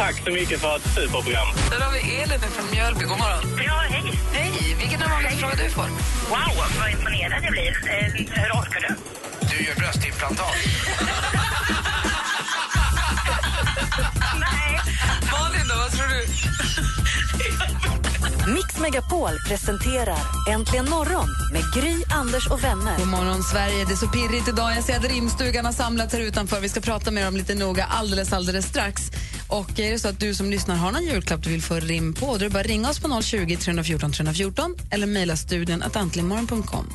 Tack så mycket för ett superprogram. Där har vi Elin från Mjölby. God morgon. Ja, hej. Hej! Vilken är den vanligaste frågan du får? Wow, vad imponerad jag blir. Eh, hur orkar du? Du gör bröstimplantat. Nej. Malin då, vad tror du? Mix Megapol presenterar Äntligen morgon med Gry, Anders och vänner. God morgon, Sverige. Det är så pirrigt idag. Jag ser att rimstugan har samlats här utanför. Vi ska prata med dem lite noga alldeles, alldeles strax. Och är det så att du som lyssnar har någon julklapp du vill få rim på, då är det bara ringa oss på 020 314 314 eller mejla studion att antligenmorgon.com.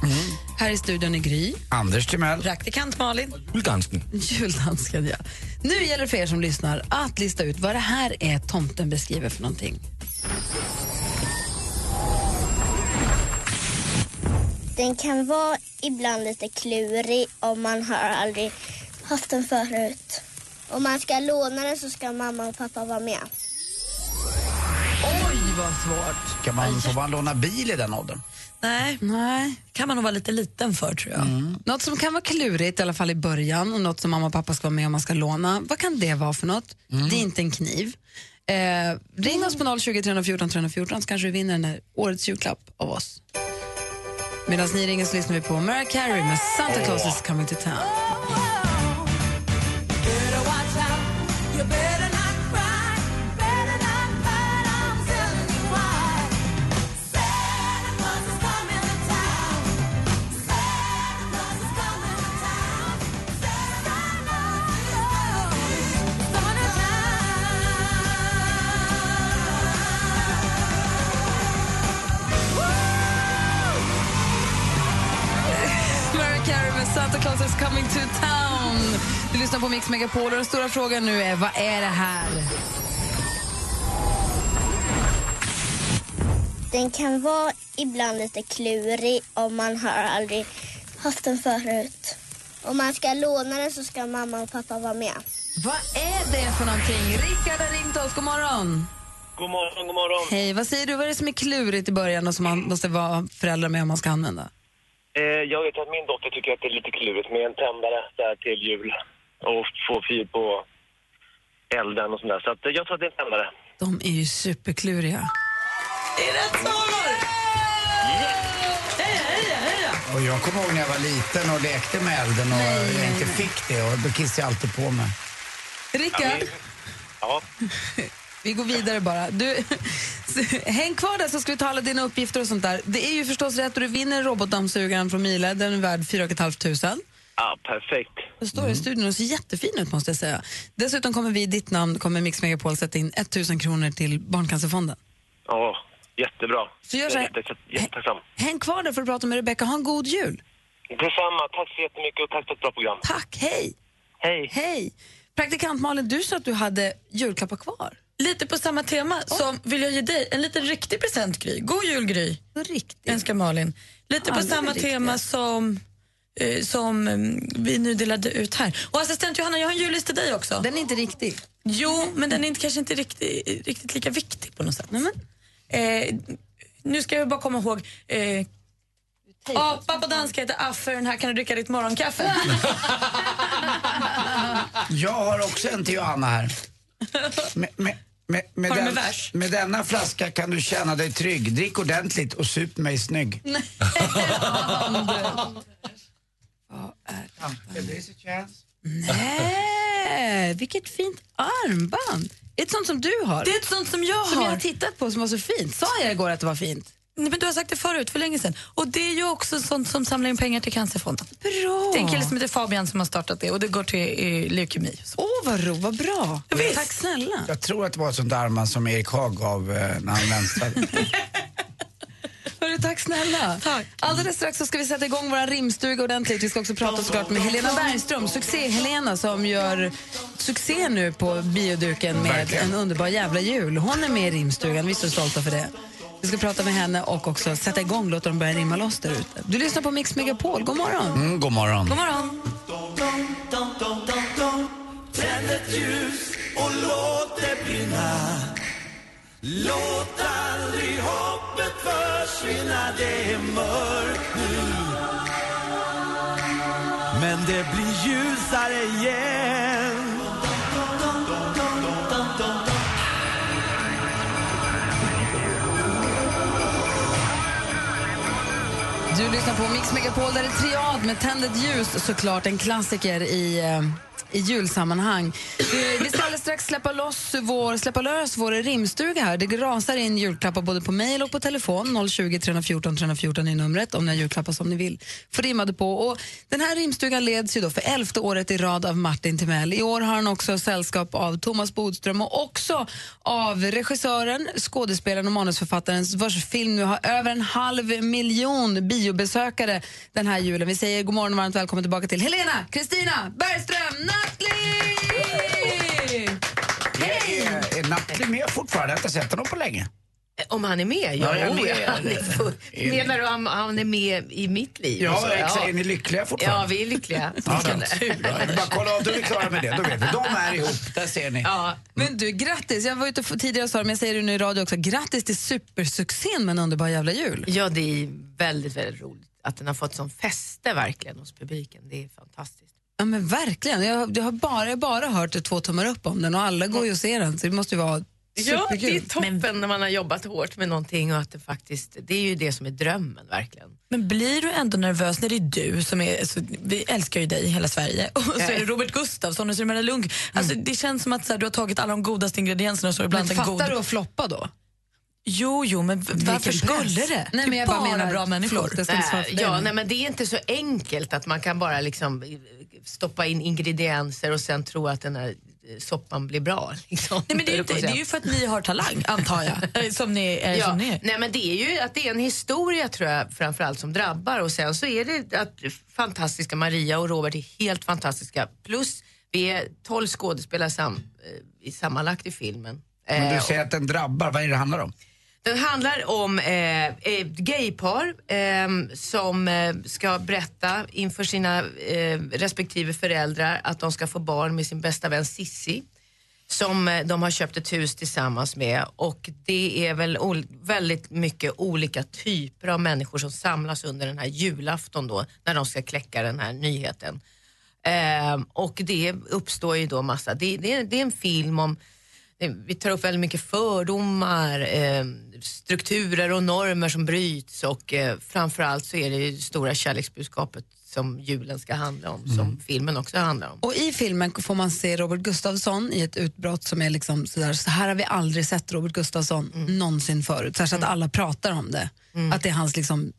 Här i studion är Gry. Anders Timell. Praktikant Malin. Juldansken. Juldansken, ja. Nu gäller det för er som lyssnar att lista ut vad det här är tomten beskriver för någonting. Den kan vara ibland lite klurig om man har aldrig haft den förut. Om man ska låna den så ska mamma och pappa vara med. Oj, vad svårt. Kan man, får man låna bil i den åldern? Nej. Nej. kan man nog vara lite liten för, tror jag. Något som kan vara klurigt, i alla fall i början, och något som mamma och pappa ska vara med om man ska låna. Vad kan det vara för något? Det är inte en kniv. Eh, ring oss på 020 314 314 så kanske du vinner den här årets julklapp av oss. Medan ni ringer så lyssnar vi på Mariah Carey med Santa Claus is coming to town. Lyssnar på Mix Megapol och den stora frågan nu är, vad är det här? Den kan vara ibland lite klurig om man har aldrig haft den förut. Om man ska låna den så ska mamma och pappa vara med. Vad är det för någonting? Rickard har ringt oss. God morgon. God morgon, god morgon. Hej, vad säger du? Vad är det som är klurigt i början och som man måste vara föräldrar med om man ska använda? Eh, jag vet att min dotter tycker att det är lite klurigt med en tändare där till jul och få fyr på elden och sånt där. Så att, jag tror att det är en tändare. De är ju superkluriga. Det är rätt svar! Heja, heja, heja! Och jag kommer ihåg när jag var liten och lekte med elden och jag inte fick det och då kissade jag alltid på mig. Rickard, Ja, vi går vidare bara. Du, häng kvar där så ska vi ta alla dina uppgifter och sånt där. Det är ju förstås rätt och du vinner robotdammsugaren från Miele. Den är värd 4 500. Ja perfekt. Det står i studion och ser jättefin ut måste jag säga. Dessutom kommer vi i ditt namn, kommer Mix Megapol sätta in 1000 kronor till Barncancerfonden. Ja, jättebra. Så gör så här. Jag är jätte- jättetacksam. Häng kvar där för att prata med Rebecca. Ha en god jul. Detsamma. Tack så jättemycket och tack för ett bra program. Tack, hej. Hej. Hej. Praktikant Malin, du sa att du hade julklappar kvar. Lite på samma tema så vill jag ge dig en liten riktig present, Gry. God jul, Gry. Riktigt. Önskar Malin. Lite på Alla är samma tema som, som eh, vi nu delade ut här. Och assistent Johanna, jag har en jullista till dig också. Den är inte riktig. Jo, men den är inte, kanske inte riktigt, riktigt lika viktig på något sätt. Eh, nu ska jag bara komma ihåg eh, Apa på danska heter affe, den här kan du dricka ditt morgonkaffe. Jag har också en till Johanna här. Med, med, med, med, Har du den, med vers? med denna flaska kan du känna dig trygg. Drick ordentligt och sup mig snygg. Nej, vilket fint armband. Ett sånt som du har. Det är ett sånt som jag som jag har. har tittat på som var så fint. Sa jag igår att det var fint? Nej, men du har sagt det förut, för länge sedan. Och det är ju också sånt som samlar in pengar till Cancerfonden. Bra. Det är en kille som heter Fabian som har startat det och det går till eh, leukemi. Åh, vad, ro, vad bra. Visst. Tack snälla. Jag tror att det var ett sånt armband som Erik Haag gav eh, när han vänstrade. Hörru, tack snälla. Tack. Alldeles strax så ska vi sätta igång vår rimstuga ordentligt. Vi ska också prata såklart med Helena Bergström, succé-Helena som gör succé nu på bioduken med Verkligen. En underbar jävla jul. Hon är med i rimstugan, vi är så stolta för det. Vi ska prata med henne och också sätta igång, låta dem börja rimma loss där ute. Du lyssnar på Mix Megapol, god morgon. Mm, god morgon. God morgon. Tänd ett ljus och låt det brinna Låt aldrig hoppet försvinna Det är mörkt nu. Men det blir ljusare igen. Du lyssnar på Mix Megapol där det är triad med Tänd ett ljus, såklart en klassiker i, eh, i julsammanhang. Vi, ska alldeles strax släppa, loss vår, släppa lös vår rimstuga här. Det rasar in julklappar både på mejl och på telefon. 020 314 314 är numret om ni har julklappar som ni vill få rimmade på. Och den här rimstugan leds ju då för elfte året i rad av Martin Timell. I år har han också sällskap av Thomas Bodström och också av regissören, skådespelaren och manusförfattaren vars film nu har över en halv miljon biobesökare den här julen. Vi säger god morgon och varmt välkommen tillbaka till Helena, Kristina, Bergström, Nattli! Är, är Nattli med fortfarande? Jag har inte sett honom på länge. Om han är med? Ja, Ja, är oh, med. ja, han är full- Menar du han, han är med i mitt liv? Ja, Och så, exakt. Är ni lyckliga fortfarande? Ja, vi är lyckliga. Ja, tur vill bara kolla av, då är vi klara med det. Då vet vi. De är ihop, där ser ni. Ja. Men du, grattis! Jag var ute tidigare och sa det, men jag säger det nu i radio också. Grattis till supersuccén med en underbar jävla jul. Ja, det är väldigt, väldigt roligt att den har fått sån fäste verkligen hos publiken. Det är fantastiskt. Ja men verkligen. Jag, jag har bara, jag bara hört två tummar upp om den och alla går ju och ser den så det måste ju vara Ja, det är toppen när man har jobbat hårt med någonting och att det faktiskt, det är ju det som är drömmen verkligen. Men blir du ändå nervös när det är du som är, så, vi älskar ju dig i hela Sverige och så är det Robert Gustafsson och så är det Maria Lundgren. Alltså, Det känns som att så här, du har tagit alla de godaste ingredienserna och så har du Men blandat en fattar god... du att floppa då? Jo, jo, men varför skulle det? Nej, men jag bara bara menar- bra människor. förlåt, dig, ja, nej, men det är inte så enkelt att man kan bara liksom eh, stoppa in ingredienser och sen tro att den här eh, soppan blir bra. Liksom. Nej, men det, är inte, det är ju för att ni har talang, antar jag. Eh, Som ni är. Ja, Som ni är. nej men det är ju att det är en historia tror jag framförallt som drabbar och sen så är det att fantastiska Maria och Robert är helt fantastiska plus vi är 12 skådespelare sam, eh, i sammanlagt i filmen. Men du Eh, säger att den drabbar, vad är det handlar om? Den handlar om eh, ett gaypar eh, som eh, ska berätta inför sina eh, respektive föräldrar att de ska få barn med sin bästa vän Sissi som eh, de har köpt ett hus tillsammans med och det är väl väldigt mycket olika typer av människor som samlas under den här julafton då när de ska kläcka den här nyheten. Eh, och det uppstår ju då massa, det, det, det är en film om vi tar upp väldigt mycket fördomar, eh, strukturer och normer som bryts och eh, framförallt så är det ju stora kärleksbudskapet som julen ska handla om, som filmen också handlar om. Och i filmen får man se Robert Gustafsson i ett utbrott som är liksom sådär, så här har vi aldrig sett Robert Gustafsson någonsin förut. Särskilt att alla pratar om det. Att det är hans liksom,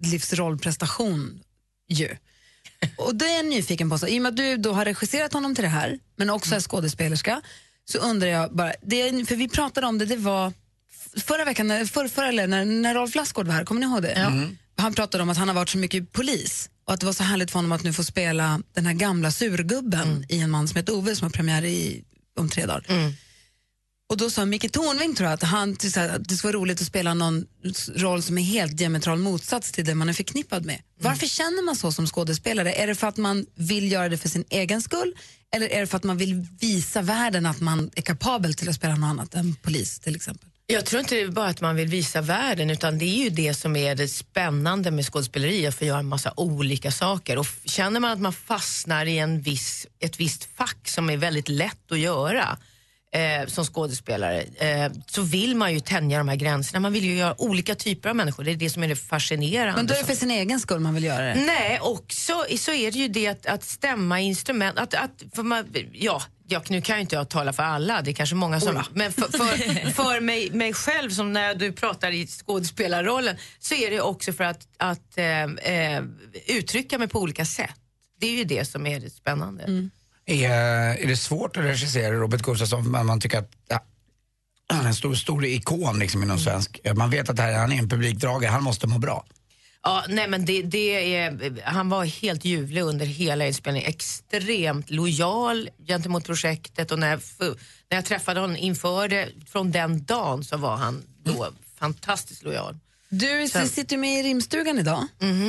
livsrollprestation ju. Och då är jag nyfiken på, så, i och med att du då har regisserat honom till det här, men också är skådespelerska, så undrar jag bara, det, för vi pratade om det, det var förra veckan, för, förra, eller när, när Rolf Lassgård var här, kommer ni ihåg det? Han pratade om att han har varit så mycket polis och att det var så härligt för honom att nu få spela den här gamla surgubben i En man som heter Ove som har premiär i, om tre dagar. Och då sa Micke Tornving tror jag att, han, att det skulle vara roligt att spela någon roll som är helt diametral motsats till det man är förknippad med. Varför känner man så som skådespelare? Är det för att man vill göra det för sin egen skull eller är det för att man vill visa världen att man är kapabel till att spela något annat än polis till exempel? Jag tror inte det är bara att man vill visa världen utan det är ju det som är det spännande med skådespeleri, att få göra en massa olika saker. Och känner man att man fastnar i en viss, ett visst fack som är väldigt lätt att göra eh, som skådespelare eh, så vill man ju tänja de här gränserna. Man vill ju göra olika typer av människor, det är det som är det fascinerande. Men då är det för sin egen skull man vill göra det? Nej, också så är det ju det att, att stämma instrument. Att, att, man, ja, ja, nu kan ju inte jag tala för alla, det är kanske många som... Men för, för, för mig, mig själv, som när du pratar i skådespelarrollen, så är det också för att, att eh, eh, uttrycka mig på olika sätt. Det är ju det som är det spännande. Är, är det svårt att regissera Robert Gustafsson men man tycker att ja, han är en stor, stor ikon liksom inom svensk. Man vet att här, han är en publikdragare, han måste må bra. Ja, nej men det, det är, han var helt ljuvlig under hela inspelningen. Extremt lojal gentemot projektet och när jag, när jag träffade honom inför det, från den dagen så var han då fantastiskt lojal. Du sitter med i rimstugan idag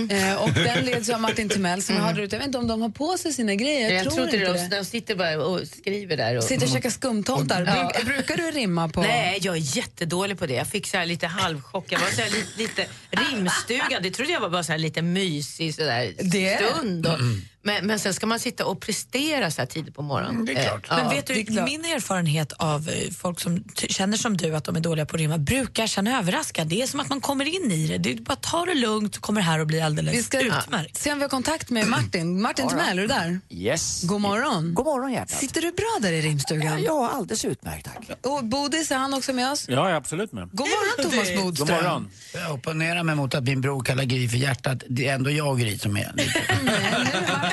eh, och den leds av Martin Timell som jag hörde ut. Jag vet inte om de har på sig sina grejer. Jag, tror, inte det. De, de sitter bara och skriver där. Och, Sitter och käkar skumtomtar. Ja. Bruk, brukar du rimma på... Nej, jag är jättedålig på det. Jag fick så här lite halvchock. Jag var så här lite, lite rimstuga. Det trodde jag var bara så här lite mysig så där Det det. stund. Och, men, men sen ska man sitta och prestera så här tidigt på morgonen. det är klart. Eh, Men ja. vet du, min erfarenhet av eh, folk som känner som du att de är dåliga på att rimma brukar känna överraskad. Det är som att man kommer in i det. Du bara tar det lugnt och kommer här och blir alldeles Vi ska utmärkt. se om vi har kontakt med Martin. Martin Timell, är du där? Yes. God morgon. God morgon hjärtat. Sitter du bra där i rimstugan? Ja, alldeles utmärkt tack. Och Bodis, är han också med oss? Ja, jag är absolut med. God morgon Thomas God Bodström. morgon. Jag opponerar mig mot att min bror kallar Gry för hjärtat. Det är ändå jag Gry som är lite...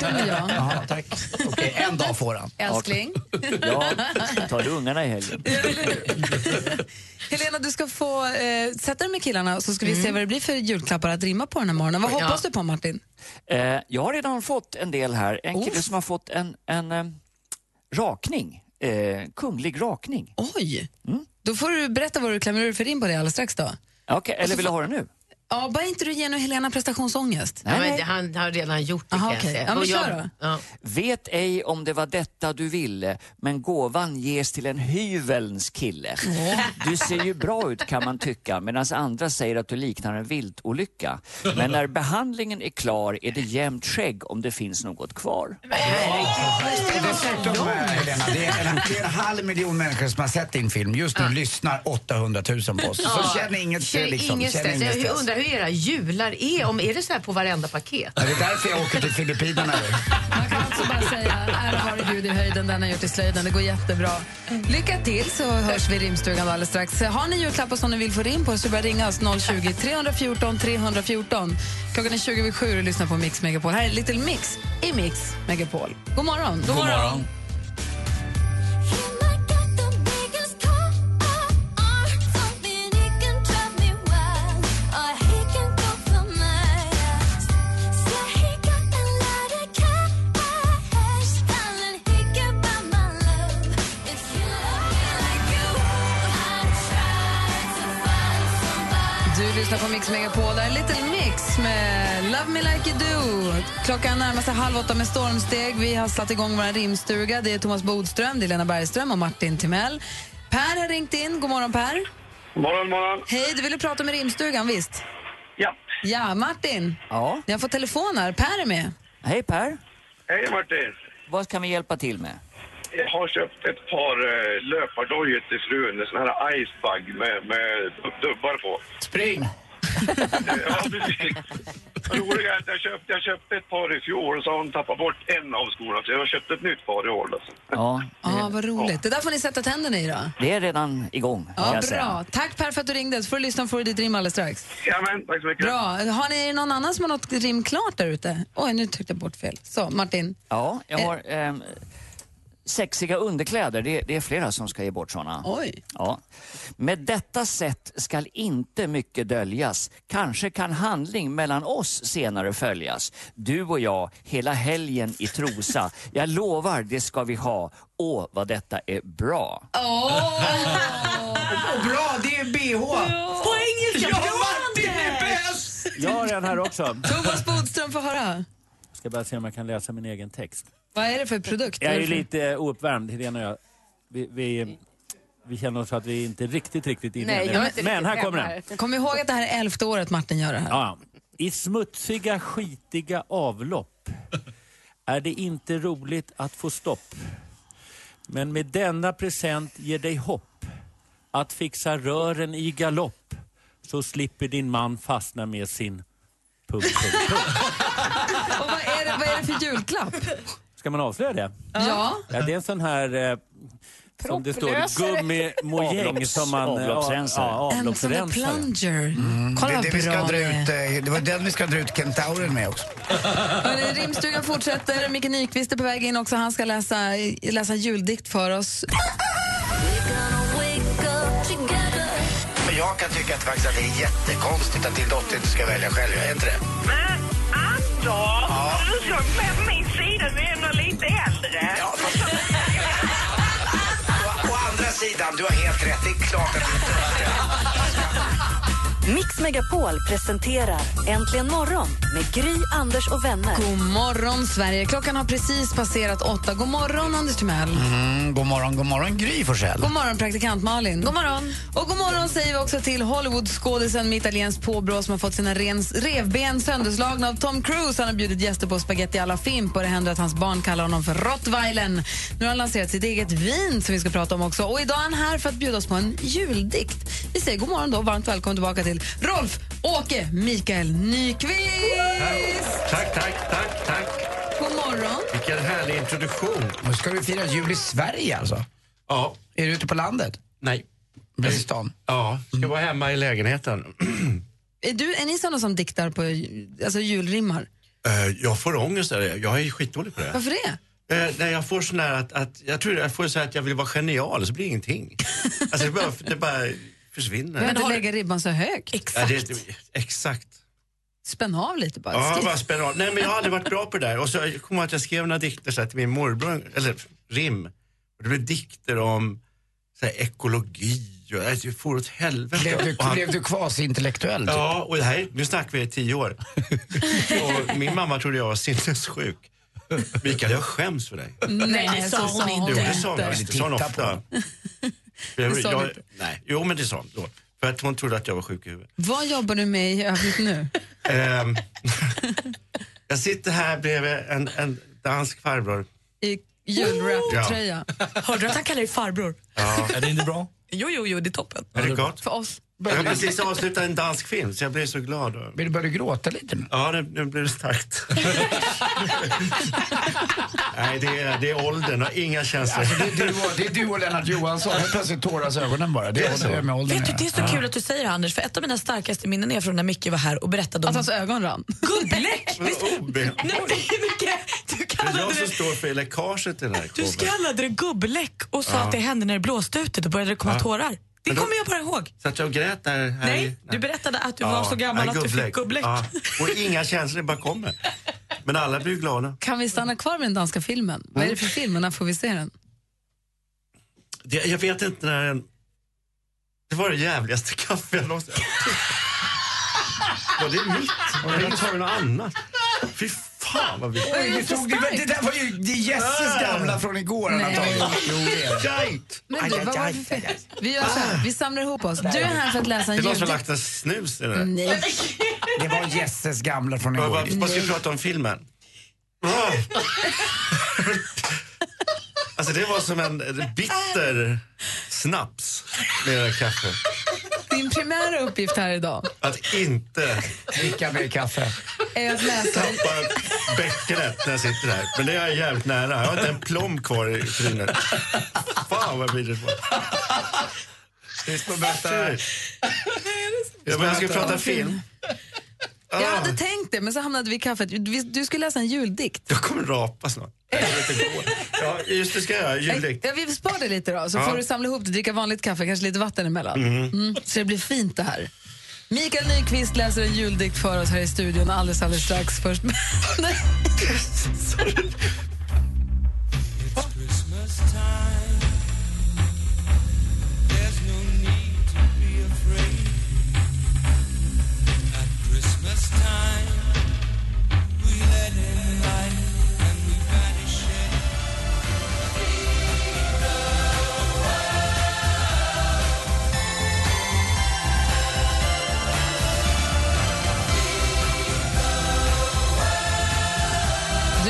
Och jag. Jaha, tack. Okej, en dag får han. Älskling. Ja, tar du ungarna i helgen? Helena, du ska få eh, sätta dig med killarna så ska vi se vad det blir för julklappar att rimma på den här morgonen. Vad Ja. hoppas du på Martin? Eh, jag har redan fått en del här. En kille Oh. som har fått en, en eh, rakning. Eh, kunglig rakning. Oj! Då får du berätta vad du klämmer ur för rim på det alldeles strax då. Okej, eller vill du ha det nu? Ja, bara inte du ger Helena prestationsångest. Ja, men det, han har redan gjort det Aha, kan jag okej. säga. Ja, men jag- kör då. Ja. Vet ej om det var detta du ville, men gåvan ges till en hyvelns kille. Du ser ju bra ut kan man tycka, medan andra säger att du liknar en viltolycka. Men när behandlingen är klar är det jämnt skägg om det finns något kvar. Dessutom, Helena, det är, en, det är en halv miljon människor som har sett din film. Just nu lyssnar 800 000 på oss. Så känn inget, Känn liksom, ingen känn stress. Jag undrar hur era jular är. Om, är det så här på varenda paket? Ja, Det är därför jag åker till Filippinerna. Man kan alltså bara säga ära vare Gud i höjden, den har gjort i slöjden. Det går jättebra. Lycka till så hörs vi i rimstugan alldeles strax. Har ni julklappar som ni vill få rim på så bara ringa oss 020 314 314. Klockan är 20 över sju och lyssnar på Mix Megapol. Här är Little Mix i Mix Megapol. God morgon. God morgon. Du lyssnar på Mix Megapol. Där är Little Mix med Love Me Like You Do. Klockan närmar sig halv åtta med stormsteg. Vi har satt igång vår rimstuga. Det är Thomas Bodström, det är Lena Bergström och Martin Timell. Per har ringt in. God morgon, Per. Morgon, morgon. Hej, du ville prata med rimstugan, visst? Ja. Ja, Martin. Ja. Jag får telefon här. Per är med. Hej Per. Hej Martin. Vad kan vi hjälpa till med? Jag har köpt ett par uh, löpardojor till frun, en sån här icebug med, med dubbar på. Spring! Ja, precis. Roliga är att jag köpte, jag köpte ett par i fjol och så har hon tappat bort en av skorna så jag har köpt ett nytt par i år. Alltså. Ja, Ja, vad roligt. Det där får ni sätta tänderna i då. det är redan igång. kan Ja, jag säga. bra. Tack Per för att du ringde. Så får du lyssna få ditt rim alldeles strax. Jajamän, tack så mycket. Bra. Har ni någon annan som har något rim klart där ute? Oj, nu tryckte jag bort fel. Så, Martin. Ja, jag har ehm, sexiga underkläder. Det, det är flera som ska ge bort såna. Oj. Ja. Med detta sätt skall inte mycket döljas. Kanske kan handling mellan oss senare följas. Du och jag, hela helgen i trosa. Jag lovar, det ska vi ha. Åh, vad detta är bra. Och bra, det är bh! På engelska! Ja, Martin är bäst! Jag har en här också. Thomas Bodström, får höra. Ska bara se om jag kan läsa min egen text. Vad är det för produkt? Jag är lite ouppvärmd, Helena och jag. Vi, vi, vi känner oss att vi inte riktigt, riktigt inne Nej, jag är inte Men här kommer den. Kom ihåg att det här är elfte året Martin gör det här. Ja. I smutsiga, skitiga avlopp är det inte roligt att få stopp. Men med denna present ger dig hopp att fixa rören i galopp så slipper din man fastna med sin punkt, punkt, punkt. Och vad är, det, vad är det för julklapp? Ska man avslöja det? Ja. Ja, det är en sån här eh, som det står gummimojäng som man... avloppsrensare. Ja, En sån där plunger. Mm, det, är det, vi ska bra dra det är. ut, eh, det var den vi ska dra ut kentauren med också. Hörrni, Rimstugan fortsätter. Micke Nyqvist är på väg in också. Han ska läsa, läsa juldikt för oss. Men jag kan tycka att, faktiskt att det är jättekonstigt att din dotter inte ska välja själv. Är inte det? Men Anders, du ska med på min sida, du är ändå lite äldre. Ja, fast... å, å andra sidan, du har helt rätt. Det är klart att du inte Mix Megapol presenterar Äntligen morgon med Gry, Anders och vänner. God morgon, Sverige. Klockan har precis passerat åtta. God morgon, Anders Timell. Mm, god morgon, god morgon Gry Forssell. God morgon, praktikant Malin. God morgon. Och god morgon säger vi också till Hollywoodskådisen med italienskt påbrå som har fått sina rens, revben sönderslagna av Tom Cruise. Han har bjudit gäster på spaghetti alla Fimp och det händer att hans barn kallar honom för Rottweilen. Nu har han lanserat sitt eget vin som vi ska prata om också. Och idag är han här för att bjuda oss på en juldikt. Vi säger god morgon då, varmt välkommen tillbaka till Rolf Åke Mikael Nyqvist. Tack, tack, tack, tack. God morgon. Vilken härlig introduktion. Nu ska du fira jul i Sverige alltså? Ja. Är du ute på landet? Nej. Blir i stan? Ja, ska vara hemma i lägenheten. Är, du, är ni såna som diktar på alltså julrimmar? Eh, jag får ångest av det. Jag är skitdålig på det. Varför det? Eh, nej, jag får sån här att, att jag tror jag får så här att jag vill vara genial så blir det ingenting. Alltså det bara, det bara försvinner. Men inte lägga ribban så högt. Ja, det, det, exakt. Spänn av lite bara. Ja, Skriv. bara spänna av. Nej, men jag har aldrig varit bra på det där. Och så jag jag att jag skrev några dikter så här, till min morbror, eller rim. Och det blev dikter om så här, ekologi och alltså, det for åt helvete. Blev du, Och han- blev du kvasi-intellektuell? typ? Ja, och det här, nu snackar vi i tio år. och min mamma trodde jag var sinnessjuk. Mikael, jag skäms för dig. Nej, så sa hon inte. Jo, det sa hon, det sa hon ofta. Det Jag, jag, nej, jo, men det sa hon då. För att hon trodde att jag var sjuk i huvudet. Vad jobbar du med i övrigt nu? Ehm, jag sitter här bredvid en, en dansk farbror. I julwrap-tröja. Hörde du att han kallar dig farbror? Ja. Är det inte bra? Jo, jo, jo, det är toppen. Är det gott? För oss. Jag har precis avslutat en dansk film så jag blev så glad. Vill du börja gråta lite nu? Ja, nu, nu blir det starkt. Nej, det är, det är åldern och inga känslor. Alltså, det, är du och, det är du och Lennart Johansson. Helt plötsligt tåras ögonen bara. Det, Det är är så. det med åldern Vet du, att det är så göra. kul att du säger det, Anders, för ett av mina starkaste minnen är från när Micke var här och berättade Att om hans ögon rann. gubbläck. Du Det är kallade jag som står för läckaget till den här du kallade det gubbläck och sa Ja. att det hände när det blåste ute. Då började det komma Ja. tårar. Det kommer jag bara ihåg. Så att jag grät där. Här Nej, i- du berättade att du var så gammal nej, att du fick gubbläck. Ja. Och inga känslor bara kommer. Men alla blir glada. Kan vi stanna kvar med den danska filmen? Vad är det för film och när får vi se den? Det, jag vet inte när den... Det var det jävligaste kaffe jag någonsin... Var det mitt? Tar du något annat? Fy fan vad vi... Oj, tog det, det där var ju det är Jesses gamla från igår Nej. tagit. Jo, det är det. Jajt! Men du, vad var det för fel? Vi gör så här, vi samlar ihop oss. Du är här för att läsa Det en är någon som lagt en snus i det där. Nej. Det var Jesses gamla från Vad, igår. vad, vad ska vi prata om filmen? Ah. Alltså det var som en bitter snaps med det kaffet. Din primära uppgift här idag Att inte Dricka mer kaffe. är att läsa tappa bäckenet när jag sitter här. Men det är jag jävligt nära. Jag har inte en plomb kvar i trynet. Fan vad vidrigt det var. Vi ska berätta. Ja, men jag ska prata film. Jag Ah, hade tänkt det, men så hamnade vi i kaffet. Du du skulle läsa en juldikt. jag kommer rapa snart. Jag vet inte går. Ja, just det ska jag göra. Juldikt. Ja, vi sparar det lite då, så Ja. får du samla ihop det, dricka vanligt kaffe, kanske lite vatten emellan. Mm, så det blir fint det här. Mikael Nyqvist läser en juldikt för oss här i studion alldeles, alldeles strax. Först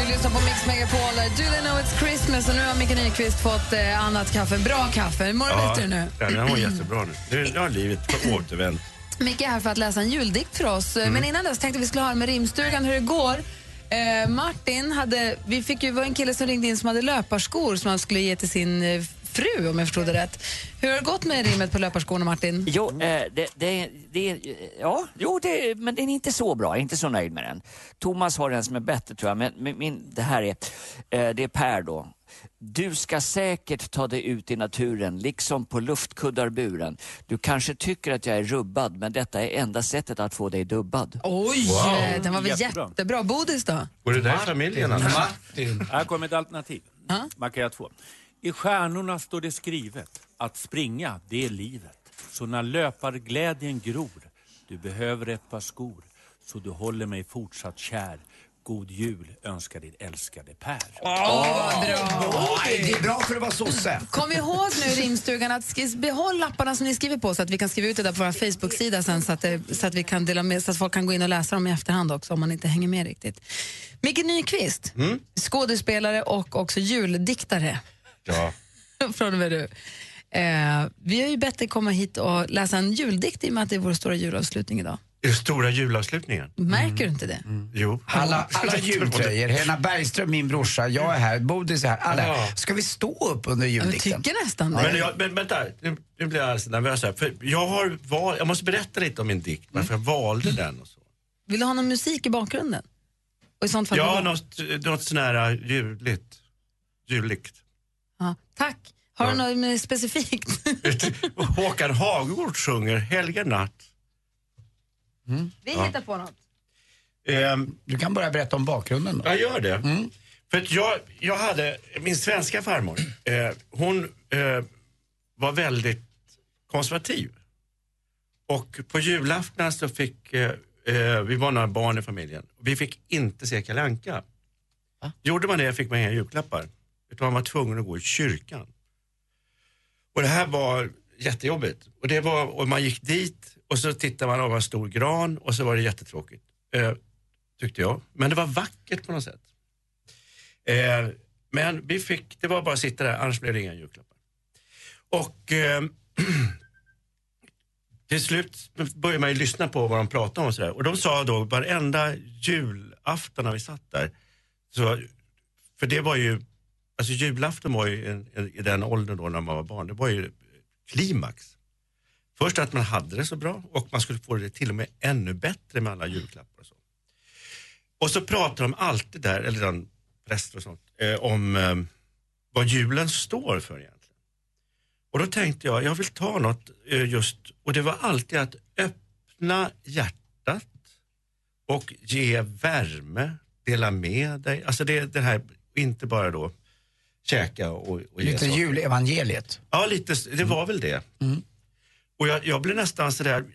Du lyssnar på Mix Megapol. Do they know it's Christmas? Och nu har Mikael Nyqvist fått eh, annat kaffe. Bra kaffe. Mår du bättre nu? Ja, den var jättebra nu. Nu har livet återvänt. Micke är här för att läsa en juldikt för oss. Mm. Men innan dess tänkte vi skulle höra med rimstugan hur det går. Eh, Martin hade, vi fick ju, var en kille som ringde in som hade löparskor som han skulle ge till sin eh, fru om jag förstod det rätt. Hur har det gått med rimmet på löparskorna Martin? Jo, eh, det, det, det, ja, jo det, men den är inte så bra. Jag är inte så nöjd med den. Thomas har en som är bättre tror jag, men min, det här är, eh, det är Per då. Du ska säkert ta dig ut i naturen, liksom på luftkuddarburen. Du kanske tycker att jag är rubbad, men detta är enda sättet att få dig dubbad. Oj, Wow. den var väl Jättebra. jättebra. Bodis då? Går det där i familjen? alltså? Martin. Här kommer ett alternativ. Man kan göra två. I stjärnorna står det skrivet att springa, det är livet. Så när löparglädjen gror, du behöver ett par skor, så du håller mig fortsatt kär. God jul önskar din älskade Per. Åh, bra. Det är bra för att vara sosse. Kom ihåg nu rimstugan att behåll lapparna som ni skriver på så att vi kan skriva ut det där på vår Facebook-sida sen så att, det, så att vi kan dela med så att folk kan gå in och läsa dem i efterhand också om man inte hänger med riktigt. Micke Nyqvist, skådespelare och också juldiktare Ja. från och med du. Eh, vi har ju bett dig komma hit och läsa en juldikt i och med att det är vår stora julavslutning idag. Är det stora julavslutningen? Märker du inte det? Jo. Alla, alla jultröjor, Helena Bergström, min brorsa, jag är här, Bodis är här. Alla. Ja. Ska vi stå upp under juldikten? tycker nästan Men, jag, men vänta, nu, nu blir jag alldeles nervös här. För jag, har val, jag måste berätta lite om min dikt, varför jag valde den. Och så. Vill du ha någon musik i bakgrunden? Och i sånt fall Ja, något, något sån här juligt. Juligt. Ja, tack. Har du något mer specifikt? Håkan Hagegård sjunger Helga natt. Vi Ja. hittar på något. Ehm, Du kan börja berätta om bakgrunden då. Jag gör det. För att jag, jag hade, min svenska farmor, eh, hon eh, var väldigt konservativ. Och på julafton så fick, eh, eh, vi var några barn i familjen, vi fick inte se Kalle Anka. Gjorde man det fick man inga julklappar. Utan man var tvungen att gå i kyrkan. Och det här var jättejobbigt. Och, det var, och man gick dit och så tittade man av en stor gran och så var det jättetråkigt. Eh, tyckte jag. Men det var vackert på något sätt. Eh, men vi fick, det var bara att sitta där, annars blev det inga julklappar. Och eh, till slut började man ju lyssna på vad de pratade om och sådär. Och de sa då varenda julafton när vi satt där, så, för det var ju, alltså julafton var ju en, en, i den åldern då när man var barn, det var ju klimax. Först att man hade det så bra och man skulle få det till och med ännu bättre med alla julklappar och så. Och så pratar de alltid där, eller den präster och sånt, eh, om eh, vad julen står för egentligen. Och då tänkte jag, jag vill ta något eh, just, och det var alltid att öppna hjärtat och ge värme, dela med dig. Alltså det, det här, inte bara då käka och, och Lite saker. julevangeliet. Ja, lite, det var väl det. Och jag, jag blev nästan sådär,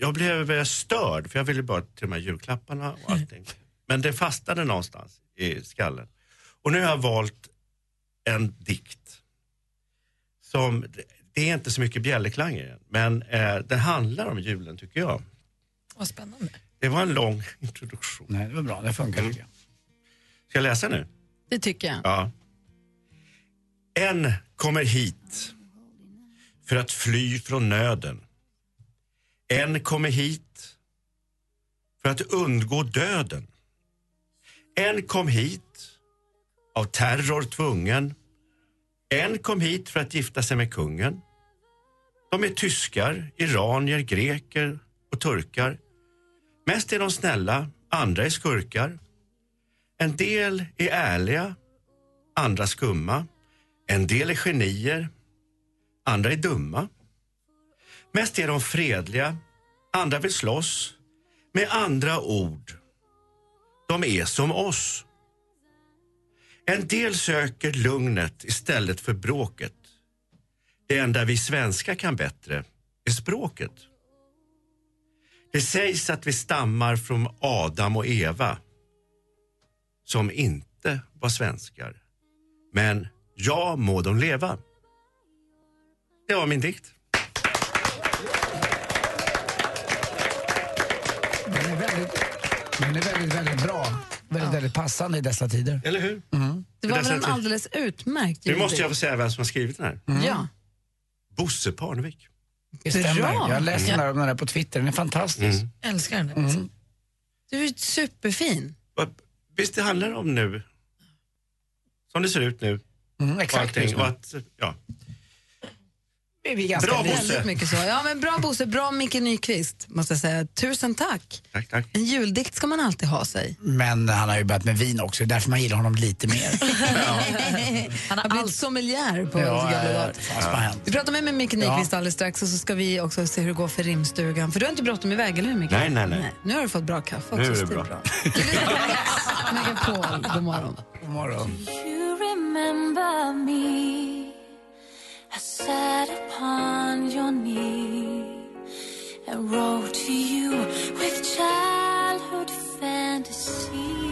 jag blev eh, störd för jag ville bara till de här julklapparna och allting. Men det fastnade någonstans i skallen. Och nu har jag valt en dikt som, det är inte så mycket bjällerklang i den, men eh, den handlar om julen tycker jag. Vad spännande. Det var en lång introduktion. Nej, det var bra, det funkar jag. Ska jag läsa nu? Det tycker jag. Ja. En kommer hit för att fly från nöden. En kommer hit för att undgå döden. En kom hit av terror tvungen. En kom hit för att gifta sig med kungen. De är tyskar, iranier, greker och turkar. Mest är de snälla, andra är skurkar. En del är ärliga, andra skumma. En del är genier, andra är dumma. Mest är de fredliga, andra vill slåss. Med andra ord, de är som oss. En del söker lugnet istället för bråket. Det enda vi svenskar kan bättre är språket. Det sägs att vi stammar från Adam och Eva som inte var svenskar. Men ja må de leva. Det var min dikt. Den är väldigt, den är väldigt, väldigt bra. Väldigt, väldigt passande i dessa tider. Eller hur? Mm. Det var väl en alldeles utmärkt Nu måste jag få säga vem som har skrivit den här. Ja. Bosse Parnevik. Det stämmer. Bra. Jag läste den där, den där på Twitter, den är fantastisk. Mm. Älskar den. Mm. Du är superfin. Visst det handlar om nu, som det ser ut nu. Mm, och exakt nu. och att, ja. är vi ganska Bra, Bosse. mycket så. Ja, men bra Bosse, bra Micke Nyqvist måste jag säga. Tusen tack. Tack, tack. En juldikt ska man alltid ha sig. Men han har ju börjat med vin också, det är därför man gillar honom lite mer. Han har blivit sommelier på Ja, gamla ja, ja. Vi pratar med, med Micke Nyqvist alldeles strax och så ska vi också se hur det går för rimstugan. För du har inte bråttom iväg, eller hur Micke? Nej, nej, nej. Nu har du fått bra kaffe också. Nu är det bra. Megapol. God morgon. God morgon. You remember me I sat upon your knee and wrote to you with childhood fantasies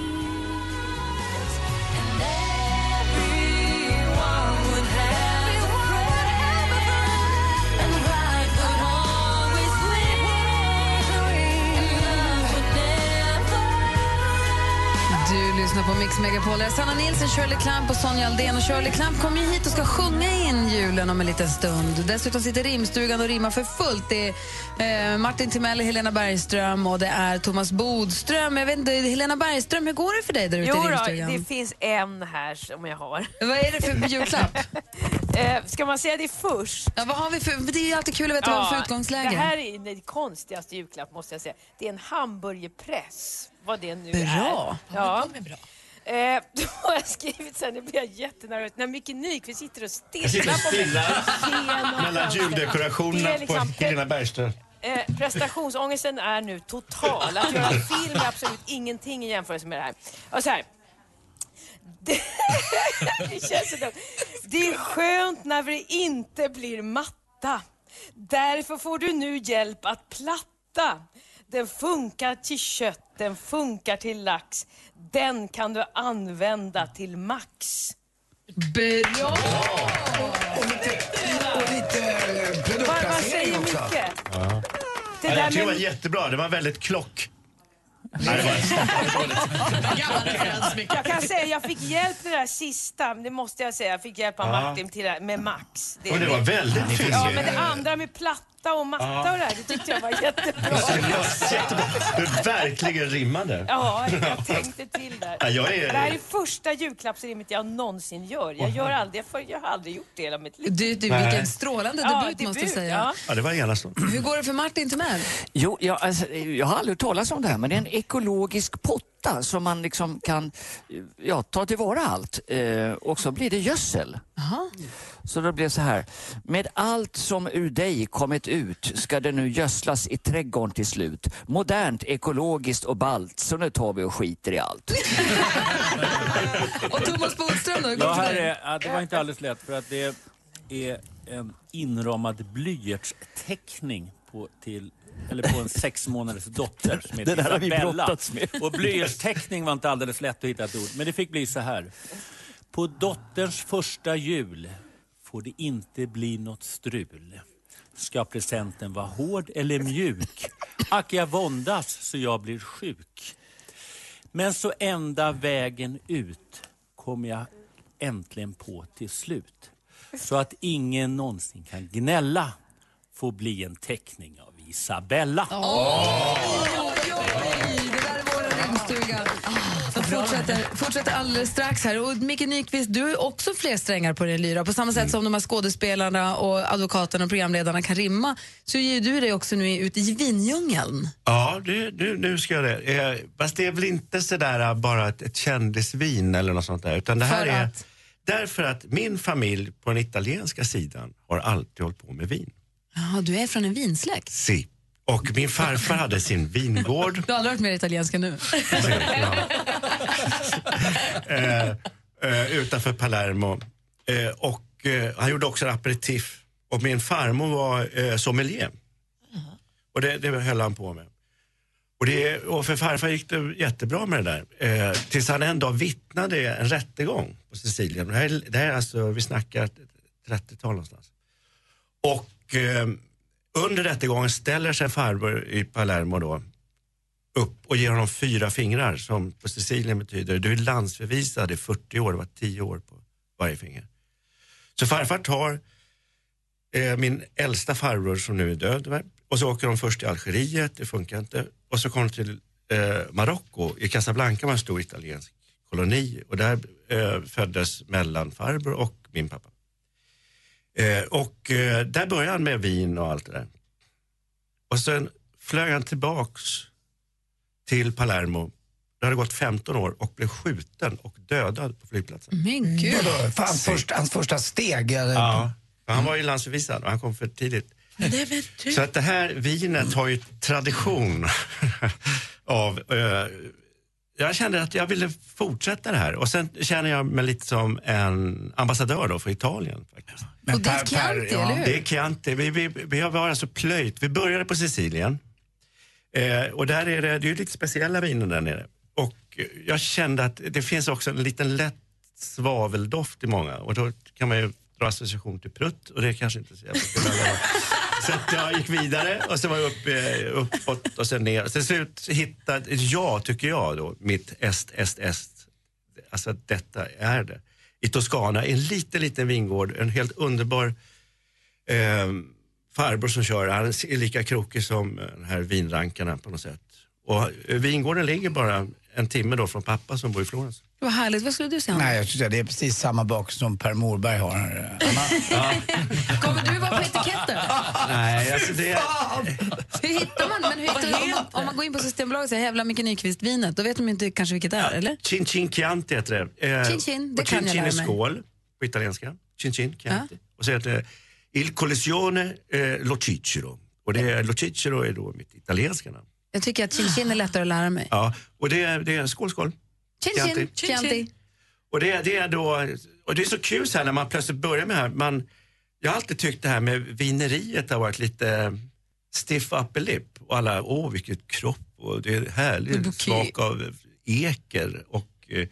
Du lyssnar på Mix Megapol. Sanna Nilsson, Shirley Clamp och Sonja Aldén. Och Shirley Clamp kommer hit och ska sjunga in julen om en liten stund. Dessutom sitter rimstugan och rimmar för fullt. Det är eh, Martin Timell, Helena Bergström och det är Thomas Bodström. Jag vet inte, Helena Bergström, hur går det för dig där ute i då, rimstugan? det finns en här som jag har. Vad är det för julklapp? eh, ska man säga det först? Ja, vad har vi för, det är ju alltid kul att veta vad vi har för utgångsläge. Det här är det konstigaste julklapp måste jag säga. Det är en hamburgerpress, vad det nu Bra. är. Ja, de är bra. Eh, då har jag skrivit sen, nu blir jag jättenervös, när Micke Nyqvist sitter och stirrar på mig. genom mellan fönstret. juldekorationerna är liksom- på Helena Bergström. Eh, prestationsångesten är nu total. Att göra film är absolut ingenting i jämförelse med det här. Och så här. Det, det känns så dumt. Det är skönt när vi inte blir matta. Därför får du nu hjälp att platta. Den funkar till kött, den funkar till lax. Den kan du använda till max. Bra! Och lite eh, Vad, vad säger produktplacering också. Micke? Ja. Det där det med- var jättebra. Det var väldigt klock. Nej, det var... Jag kan säga, jag fick hjälp med det där sista, det måste jag säga. Jag fick hjälp av. Martin till det här med Max. Och det var väldigt fint. Ja, men det andra med platta och matta Ja. och det här, det tyckte jag var jättebra. Jättebra. Du verkligen rimmade. Ja, jag tänkte till där. Ja, jag är- Det här är första julklappsrimmet jag någonsin gör. Jag gör aldrig, jag, jag har aldrig gjort det i hela mitt liv. Du, du, Nej. vilken strålande Ja, debut, måste jag debut, säga. ja. Ja, det var enastående. Hur går det för Martin Timell? Jo, jag, alltså, jag har aldrig hört talas om det här, men det är en ekologisk potta som man liksom kan ja, ta tillvara allt. Eh, och så blir det gödsel. Så då blir det så här. Med allt som ur dig kommit ut ska det nu gödslas i trädgården till slut. Modernt, ekologiskt och ballt. Så nu tar vi och skiter i allt. Och Thomas Bodström då? Ja, här är, det var inte alldeles lätt för att det är en inramad blyertsteckning på, till, eller på en sex månaders dotter som heter Det där har vi Isabella. brottats med. Och blyertsteckning var inte alldeles lätt att hitta ett ord, men det fick bli så här. På dotterns första jul får det inte bli något strul. Ska presenten vara hård eller mjuk? Ack, jag våndas så jag blir sjuk. Men så ända vägen ut kom jag äntligen på till slut. Så att ingen någonsin kan gnälla får bli en teckning av Isabella. Rimstugan. Jag fortsätter, fortsätter alldeles strax här. Och Micke Nyqvist, du har också fler strängar på din lyra. På samma sätt som de här skådespelarna och advokaterna och programledarna kan rimma så ger du dig också nu ut i vindjungeln. Ja, det, nu, nu ska jag det. Eh, fast det är väl inte sådär eh, bara ett, ett kändisvin eller något sånt där. Utan det här För är att? därför att min familj på den italienska sidan har alltid hållit på med vin. Ja, du är från en vinsläkt. Si. Och min farfar hade sin vingård. Du har aldrig varit mer italienska nu. eh, eh, utanför Palermo. Eh, och eh, han gjorde också en aperitif. Och min farmor var eh, sommelier. Och det, det höll han på med. Och, det, och för farfar gick det jättebra med det där. Eh, tills han en dag vittnade i en rättegång på Sicilien. Det här, är- det här är alltså, vi snackar 30-tal någonstans. Och eh, under rättegången ställer sig farbror i Palermo då upp och ger honom fyra fingrar som på Sicilien betyder du är landsförvisad i 40 år, det var 10 år på varje finger. Så farfar tar eh, min äldsta farbror som nu är död och så åker de först till Algeriet, det funkar inte. Och så kommer de till eh, Marocko, i Casablanca var en stor italiensk koloni och där eh, föddes mellanfarbror och min pappa. Eh, och eh, där började han med vin och allt det där. Och sen flög han tillbaks till Palermo. Det hade gått 15 år och blev skjuten och dödad på flygplatsen. Men gud. Vadå, för hans, första, hans första steg? Eller? Ja, för han var ju landsförvisad och han kom för tidigt. Så att det här vinet har ju tradition av... eh, jag kände att jag ville fortsätta det här och sen känner jag mig lite som en ambassadör då för Italien. Faktiskt. Och det är Chianti, eller hur? Det är Chianti. Vi, vi, vi har varit alltså plöjt. Vi började på Sicilien. Eh, och där är det, det är lite speciella viner där nere. Och jag kände att det finns också en liten lätt svaveldoft i många och då kan man ju dra association till prutt och det är kanske inte så jävla. Så att jag gick vidare och så var jag upp, eh, uppåt och sen ner. Till slut hittade jag, tycker jag då, mitt est, est, est. Alltså att detta är det. I Toscana, en liten, liten vingård, en helt underbar eh, farbror som kör. Han är lika krokig som eh, de den här vinrankarna på något sätt. Och eh, vingården ligger bara en timme då från pappa som bor i Florens. Vad härligt. Vad skulle du säga? Nej, jag tycker det är precis samma bak som Per Morberg har. Kommer du vara på etiketten? Nej, alltså det... Hur hittar man? Men hur hittar man om, man om man går in på Systembolaget och säger Hävla Micke Nyqvist-vinet, då vet de inte kanske vilket det är, eller? Chin Chin Chianti heter det. Eh, Chin Chin, det kan chin jag chin lära är mig. skål på italienska. Chin Chin Chianti. Och så heter det Il Collisione eh, Lo Cicero. Och det är, Lo Cicero är då mitt italienska namn. Jag tycker att Chin Chin är lättare att lära mig. Ja, och det är, det är skål skål. Chin Chin, Chianti. Chianti. Och det, är- det är då, och det är så kul så här när man plötsligt börjar med det här. Man, jag har alltid tyckt det här med vineriet har varit lite stiff upper lip och alla, åh vilket kropp och det är härlig smak av eker och, eh,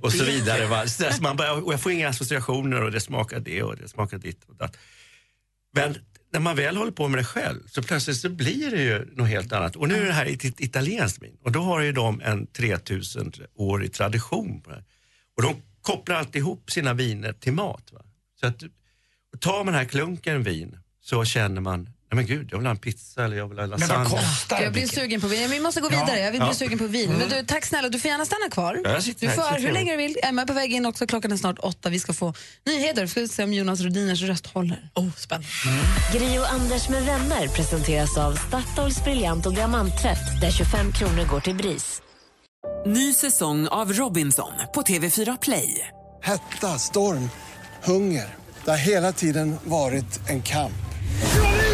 och så vidare. Va? Så man bara, och jag får inga associationer och det smakar det och det smakar ditt och datt. Men när man väl håller på med det själv så plötsligt så blir det ju något helt annat. Och nu är det här ett italienskt vin och då har ju de en 3000-årig tradition på det. Och de kopplar alltid ihop sina viner till mat. Va? Så att och tar man den här klunken vin så känner man, nej men gud, jag vill ha en pizza eller jag vill ha lasagne. Jag blir sugen på vin. Vi måste gå vidare. Jag vill bli sugen på vin. Men du, tack snälla, du får gärna stanna kvar. Ja, jag sitter Du här, får sitter hur länge du vill. Emma är på väg in också. Klockan är snart åtta. Vi ska få nyheter. Ska vi se om Jonas Rodiners röst håller. Oh, spännande. Gri och Anders med vänner presenteras av Statoils briljant och diamanttvätt där 25 kronor går till BRIS. Ny säsong av Robinson på TV4 Play. Hetta, storm, hunger. Det har hela tiden varit en kamp.